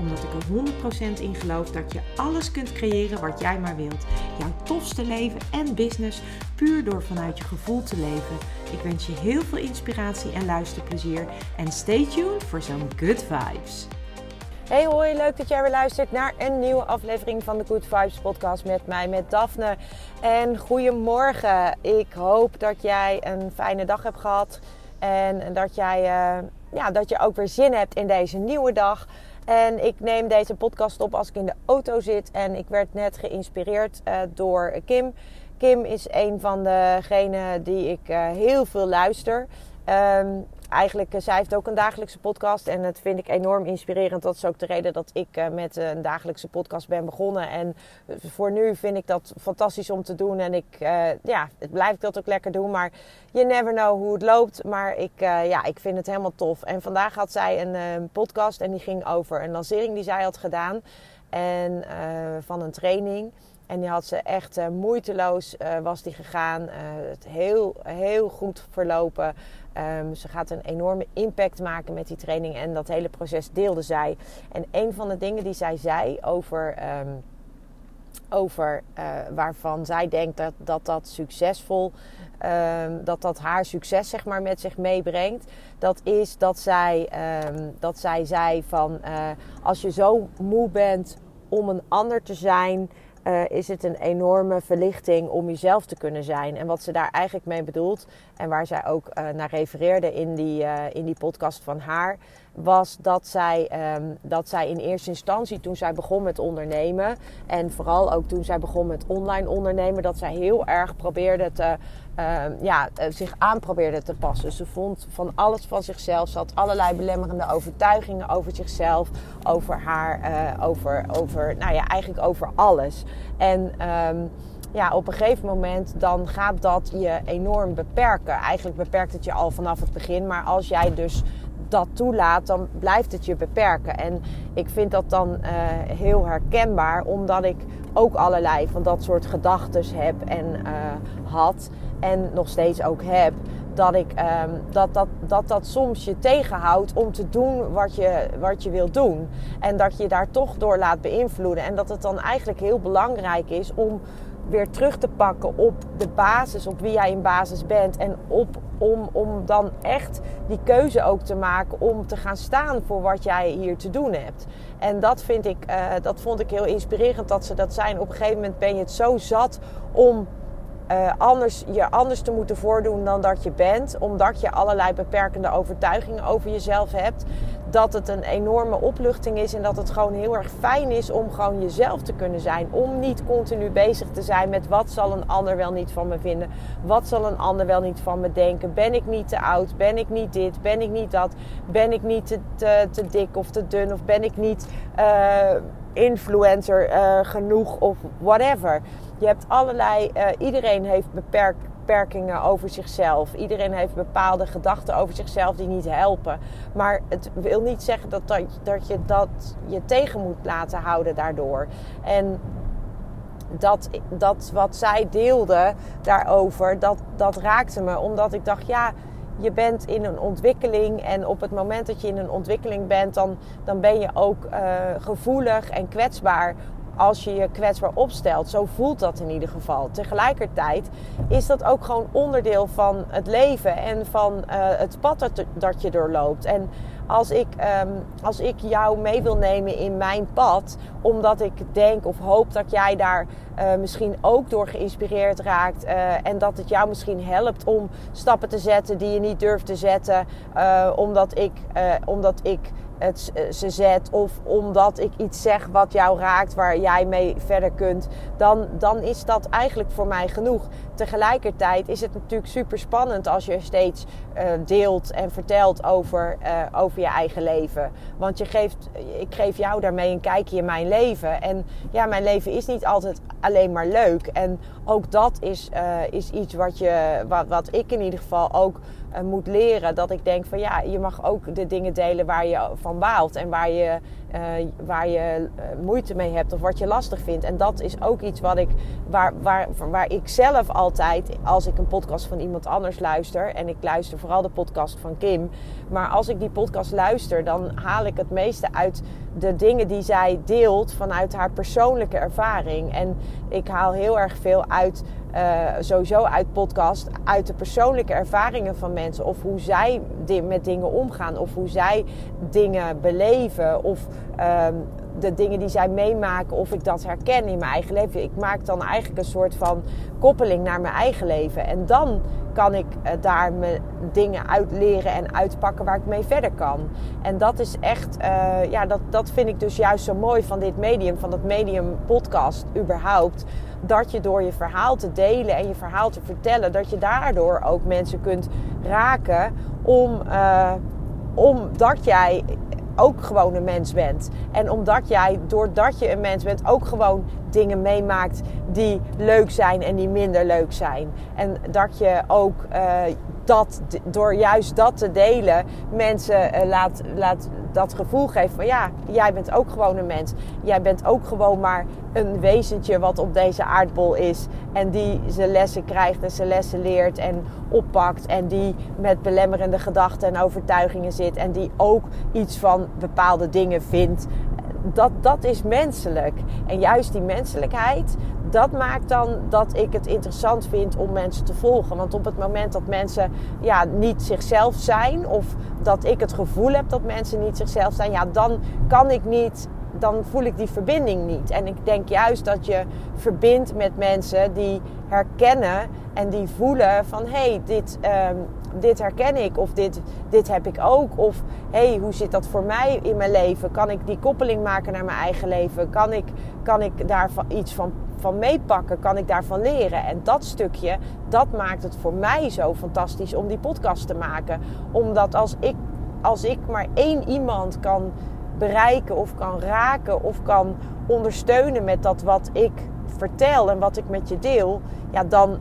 Omdat ik er 100% in geloof dat je alles kunt creëren wat jij maar wilt. Jouw tofste leven en business puur door vanuit je gevoel te leven. Ik wens je heel veel inspiratie en luisterplezier. En stay tuned voor zo'n good vibes. Hey hoi, leuk dat jij weer luistert naar een nieuwe aflevering van de Good Vibes podcast met mij, met Daphne. En goedemorgen. Ik hoop dat jij een fijne dag hebt gehad. En dat, jij, uh, ja, dat je ook weer zin hebt in deze nieuwe dag. En ik neem deze podcast op als ik in de auto zit. En ik werd net geïnspireerd uh, door Kim. Kim is een van degenen die ik uh, heel veel luister. Um, eigenlijk, uh, zij heeft ook een dagelijkse podcast. En dat vind ik enorm inspirerend. Dat is ook de reden dat ik uh, met een dagelijkse podcast ben begonnen. En voor nu vind ik dat fantastisch om te doen. En ik, ja, het blijf dat ook lekker doen. Maar you never know hoe het loopt. Maar ik, ja, ik vind het helemaal tof. En vandaag had zij een podcast en die ging over een lancering die zij had gedaan. En van een training. En die had ze echt moeiteloos was die gegaan. Het heel, heel goed verlopen. Um, ze gaat een enorme impact maken met die training. En dat hele proces deelde zij. En een van de dingen die zij zei over, um, over waarvan zij denkt dat dat, dat succesvol um, dat dat haar succes zeg maar met zich meebrengt. Dat is dat zij, dat zij zei van als je zo moe bent om een ander te zijn uh, is het een enorme verlichting om jezelf te kunnen zijn. En wat ze daar eigenlijk mee bedoelt, en waar zij ook uh, naar refereerde in die, uh, in die podcast van haar, was dat zij, um, dat zij in eerste instantie, toen zij begon met ondernemen, en vooral ook toen zij begon met online ondernemen, dat zij heel erg probeerde uh, ja, zich aan probeerde te passen. Ze vond van alles van zichzelf. Ze had allerlei belemmerende overtuigingen over zichzelf, over haar, uh, over, over, nou ja, eigenlijk over alles. En um, ja, op een gegeven moment dan gaat dat je enorm beperken. Eigenlijk beperkt het je al vanaf het begin. Maar als jij dus dat toelaat, dan blijft het je beperken. En ik vind dat dan uh, heel herkenbaar, omdat ik ook allerlei van dat soort gedachten heb en uh, had en nog steeds ook heb. Dat, ik, um, dat, dat, dat dat soms je tegenhoudt om te doen wat je, wat je wilt doen. En dat je daar toch door laat beïnvloeden. En dat het dan eigenlijk heel belangrijk is om weer terug te pakken op de basis, op wie jij in basis bent. En op, om, om dan echt die keuze ook te maken om te gaan staan voor wat jij hier te doen hebt. En dat, vind ik, uh, dat vond ik heel inspirerend dat ze dat zijn. Op een gegeven moment ben je het zo zat om uh, anders, je anders te moeten voordoen dan dat je bent. Omdat je allerlei beperkende overtuigingen over jezelf hebt. Dat het een enorme opluchting is en dat het gewoon heel erg fijn is om gewoon jezelf te kunnen zijn. Om niet continu bezig te zijn met wat zal een ander wel niet van me vinden. Wat zal een ander wel niet van me denken. Ben ik niet te oud? Ben ik niet dit? Ben ik niet dat? Ben ik niet te, te, dik of te dun? Of ben ik niet uh, influencer uh, genoeg of whatever? Je hebt allerlei, uh, iedereen heeft beperk, beperkingen over zichzelf. Iedereen heeft bepaalde gedachten over zichzelf die niet helpen. Maar het wil niet zeggen dat, dat, dat je dat je tegen moet laten houden daardoor. En dat, dat wat zij deelde daarover, dat, dat raakte me. Omdat ik dacht, ja, je bent in een ontwikkeling. En op het moment dat je in een ontwikkeling bent, dan, dan ben je ook uh, gevoelig en kwetsbaar als je je kwetsbaar opstelt. Zo voelt dat in ieder geval. Tegelijkertijd is dat ook gewoon onderdeel van het leven en van uh, het pad dat, je doorloopt. En als ik, um, als ik jou mee wil nemen in mijn pad, omdat ik denk of hoop dat jij daar uh, misschien ook door geïnspireerd raakt uh, en dat het jou misschien helpt om stappen te zetten die je niet durft te zetten, omdat ik, omdat ik het, ze zet of omdat ik iets zeg wat jou raakt, waar jij mee verder kunt, dan, dan is dat eigenlijk voor mij genoeg. Tegelijkertijd is het natuurlijk super spannend als je steeds uh, deelt en vertelt over, uh, over je eigen leven. Want je geeft, ik geef jou daarmee een kijkje in mijn leven. En ja, mijn leven is niet altijd alleen maar leuk. En ook dat is, is iets wat, je, wat, wat ik in ieder geval ook uh, moet leren. Dat ik denk van ja, je mag ook de dingen delen waar je van baalt. En waar je, uh, waar je moeite mee hebt of wat je lastig vindt. En dat is ook iets wat ik, waar, waar, waar ik zelf altijd, als ik een podcast van iemand anders luister. En ik luister vooral de podcast van Kim. Maar als ik die podcast luister, dan haal ik het meeste uit de dingen die zij deelt vanuit haar persoonlijke ervaring. En ik haal heel erg veel uit, uh, sowieso uit podcast, uit de persoonlijke ervaringen van mensen. Of hoe zij met dingen omgaan, of hoe zij dingen beleven, of um, de dingen die zij meemaken, of ik dat herken in mijn eigen leven. Ik maak dan eigenlijk een soort van koppeling naar mijn eigen leven. En dan kan ik uh, daar me dingen uit leren en uitpakken waar ik mee verder kan. En dat is echt, uh, ja, dat, dat vind ik dus juist zo mooi van dit medium, van dat medium podcast überhaupt. Dat je door je verhaal te delen en je verhaal te vertellen, dat je daardoor ook mensen kunt raken om, uh, omdat jij ook gewoon een mens bent. En omdat jij, doordat je een mens bent, ook gewoon dingen meemaakt die leuk zijn en die minder leuk zijn. En dat je ook uh, dat, door juist dat te delen, mensen uh, laat, laat dat gevoel geven van ja, jij bent ook gewoon een mens. Jij bent ook gewoon maar een wezentje wat op deze aardbol is. En die zijn lessen krijgt en zijn lessen leert en oppakt. En die met belemmerende gedachten en overtuigingen zit. En die ook iets van bepaalde dingen vindt. Dat, dat is menselijk. En juist die menselijkheid, dat maakt dan dat ik het interessant vind om mensen te volgen. Want op het moment dat mensen ja, niet zichzelf zijn, of dat ik het gevoel heb dat mensen niet zichzelf zijn, ja, dan kan ik niet. Dan voel ik die verbinding niet. En ik denk juist dat je verbindt met mensen die herkennen en die voelen van hé, hey, dit, um, dit herken ik of dit, dit heb ik ook. Of hé, hey, hoe zit dat voor mij in mijn leven? Kan ik die koppeling maken naar mijn eigen leven? Kan ik, kan ik daar iets van, van meepakken? Kan ik daarvan leren? En dat stukje, dat maakt het voor mij zo fantastisch om die podcast te maken. Omdat als ik, als ik maar één iemand kan bereiken of kan raken of kan ondersteunen met dat wat ik vertel en wat ik met je deel, ja, dan,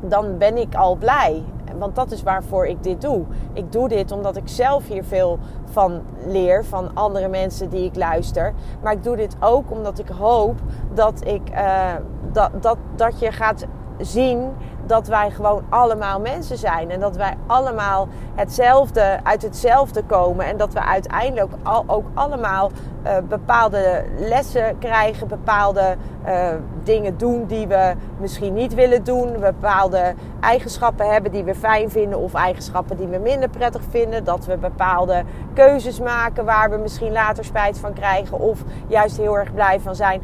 dan ben ik al blij. Want dat is waarvoor ik dit doe. Ik doe dit omdat ik zelf hier veel van leer, van andere mensen die ik luister. Maar ik doe dit ook omdat ik hoop dat, ik, uh, dat, dat, dat je gaat zien dat wij gewoon allemaal mensen zijn. En dat wij allemaal hetzelfde, uit hetzelfde komen. En dat we uiteindelijk al, ook allemaal uh, bepaalde lessen krijgen. Bepaalde uh, dingen doen die we misschien niet willen doen. Bepaalde eigenschappen hebben die we fijn vinden. Of eigenschappen die we minder prettig vinden. Dat we bepaalde keuzes maken waar we misschien later spijt van krijgen. Of juist heel erg blij van zijn.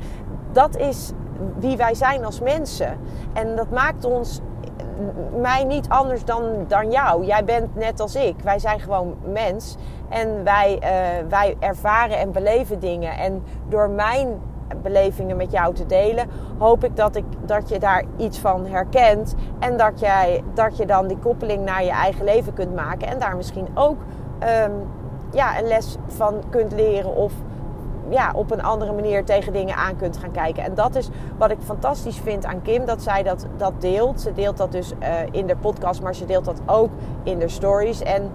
Dat is wie wij zijn als mensen. En dat maakt ons mij niet anders dan, dan jou. Jij bent net als ik. Wij zijn gewoon mens. En wij, uh, wij ervaren en beleven dingen. En door mijn belevingen met jou te delen, hoop ik dat, ik dat je daar iets van herkent. En dat, jij, dat je dan die koppeling naar je eigen leven kunt maken. En daar misschien ook um, ja, een les van kunt leren. Of ja, op een andere manier tegen dingen aan kunt gaan kijken. En dat is wat ik fantastisch vind aan Kim, dat zij dat, dat deelt. Ze deelt dat dus uh, in de podcast, maar ze deelt dat ook in de stories. En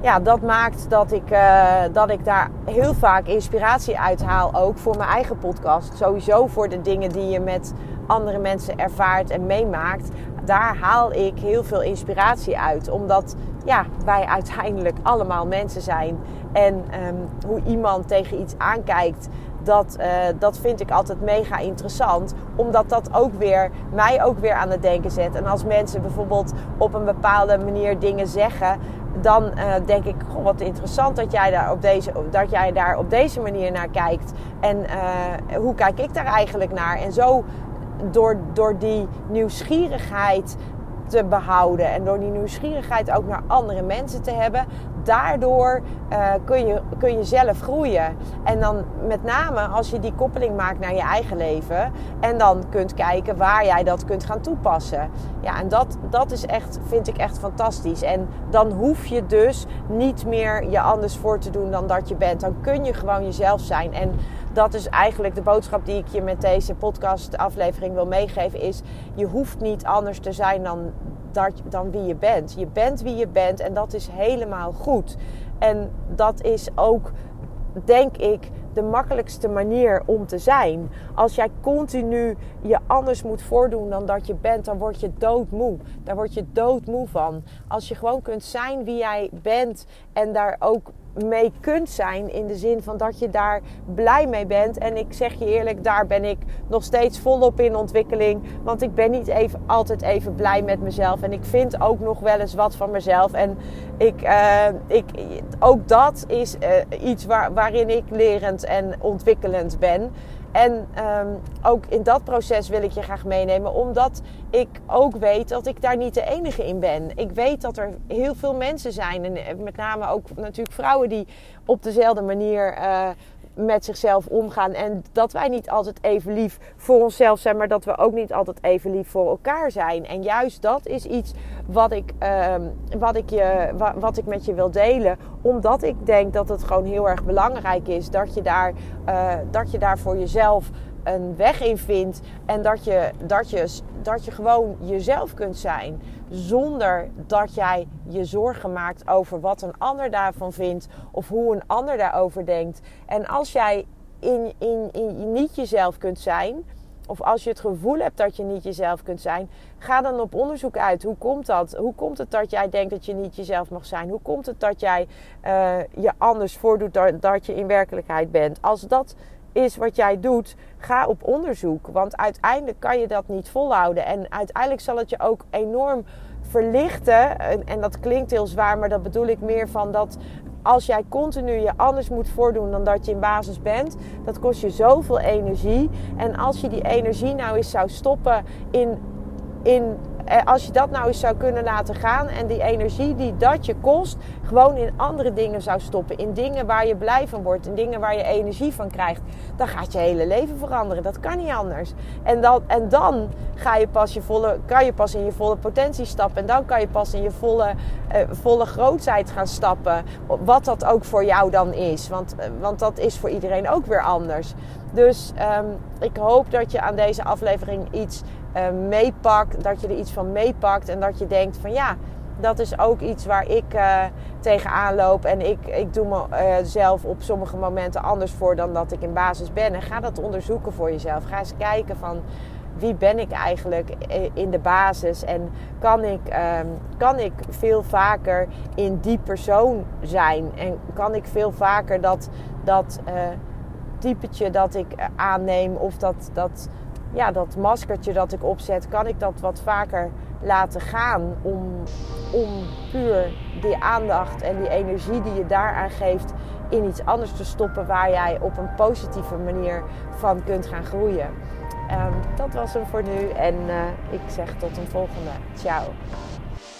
ja, dat maakt dat ik, uh, dat ik daar heel vaak inspiratie uit haal, ook voor mijn eigen podcast. Sowieso voor de dingen die je met andere mensen ervaart en meemaakt. Daar haal ik heel veel inspiratie uit. Omdat ja, wij uiteindelijk allemaal mensen zijn. En um, hoe iemand tegen iets aankijkt, dat, uh, dat vind ik altijd mega interessant. Omdat dat ook weer mij ook weer aan het denken zet. En als mensen bijvoorbeeld op een bepaalde manier dingen zeggen. Dan uh, denk ik, goh, wat interessant dat jij, daar op deze, dat jij daar op deze manier naar kijkt. En uh, hoe kijk ik daar eigenlijk naar? En zo door, door die nieuwsgierigheid te behouden en door die nieuwsgierigheid ook naar andere mensen te hebben, daardoor uh, kun, je, kun je zelf groeien. En dan met name als je die koppeling maakt naar je eigen leven en dan kunt kijken waar jij dat kunt gaan toepassen. Ja, en dat, dat is echt, vind ik echt fantastisch. En dan hoef je dus niet meer je anders voor te doen dan dat je bent. Dan kun je gewoon jezelf zijn. En dat is eigenlijk de boodschap die ik je met deze podcast aflevering wil meegeven. Is je hoeft niet anders te zijn dan, dan wie je bent. Je bent wie je bent en dat is helemaal goed. En dat is ook, denk ik, de makkelijkste manier om te zijn. Als jij continu je anders moet voordoen dan dat je bent, dan word je doodmoe. Daar word je doodmoe van. Als je gewoon kunt zijn wie jij bent en daar ook mee kunt zijn. In de zin van dat je daar blij mee bent. En ik zeg je eerlijk, daar ben ik nog steeds volop in ontwikkeling. Want ik ben niet even, altijd even blij met mezelf. En ik vind ook nog wel eens wat van mezelf. En ik, uh, ik, ook dat is uh, iets waar, waarin ik lerend en ontwikkelend ben. En um, ook in dat proces wil ik je graag meenemen, omdat ik ook weet dat ik daar niet de enige in ben. Ik weet dat er heel veel mensen zijn, en eh, met name ook natuurlijk vrouwen die op dezelfde manier uh, met zichzelf omgaan. En dat wij niet altijd even lief voor onszelf zijn, maar dat we ook niet altijd even lief voor elkaar zijn. En juist dat is iets wat ik, uh, wat ik, je, wat ik met je wil delen. Omdat ik denk dat het gewoon heel erg belangrijk is dat je daar, uh, dat je daar voor jezelf een weg in vindt. En dat je, dat, je, dat je gewoon jezelf kunt zijn. Zonder dat jij je zorgen maakt over wat een ander daarvan vindt. Of hoe een ander daarover denkt. En als jij in, in, in, niet jezelf kunt zijn. Of als je het gevoel hebt dat je niet jezelf kunt zijn, ga dan op onderzoek uit. Hoe komt dat? Hoe komt het dat jij denkt dat je niet jezelf mag zijn? Hoe komt het dat jij uh, je anders voordoet dan dat je in werkelijkheid bent? Als dat is wat jij doet, ga op onderzoek. Want uiteindelijk kan je dat niet volhouden. En uiteindelijk zal het je ook enorm verlichten. En, dat klinkt heel zwaar, maar dat bedoel ik meer van dat als jij continu je anders moet voordoen dan dat je in basis bent, dat kost je zoveel energie. En als je die energie nou eens zou stoppen in, in als je dat nou eens zou kunnen laten gaan en die energie die dat je kost, gewoon in andere dingen zou stoppen. In dingen waar je blij van wordt, in dingen waar je energie van krijgt, dan gaat je hele leven veranderen. Dat kan niet anders. En dan, en dan ga je pas je volle, kan je pas in je volle potentie stappen. En dan kan je pas in je volle, uh, volle grootheid gaan stappen. Wat dat ook voor jou dan is. Want, uh, want dat is voor iedereen ook weer anders. Dus um, ik hoop dat je aan deze aflevering iets uh, meepakt. Dat je er iets van meepakt. En dat je denkt van ja, dat is ook iets waar ik uh, tegenaan loop. En ik, ik doe mezelf uh, op sommige momenten anders voor dan dat ik in basis ben. En ga dat onderzoeken voor jezelf. Ga eens kijken van wie ben ik eigenlijk in de basis. En kan ik, um, kan ik veel vaker in die persoon zijn. En kan ik veel vaker dat, dat uh, typetje dat ik aanneem of dat... dat ja, dat maskertje dat ik opzet, kan ik dat wat vaker laten gaan om, om puur die aandacht en die energie die je daaraan geeft in iets anders te stoppen waar jij op een positieve manier van kunt gaan groeien. Um, dat was hem voor nu en uh, ik zeg tot een volgende. Ciao.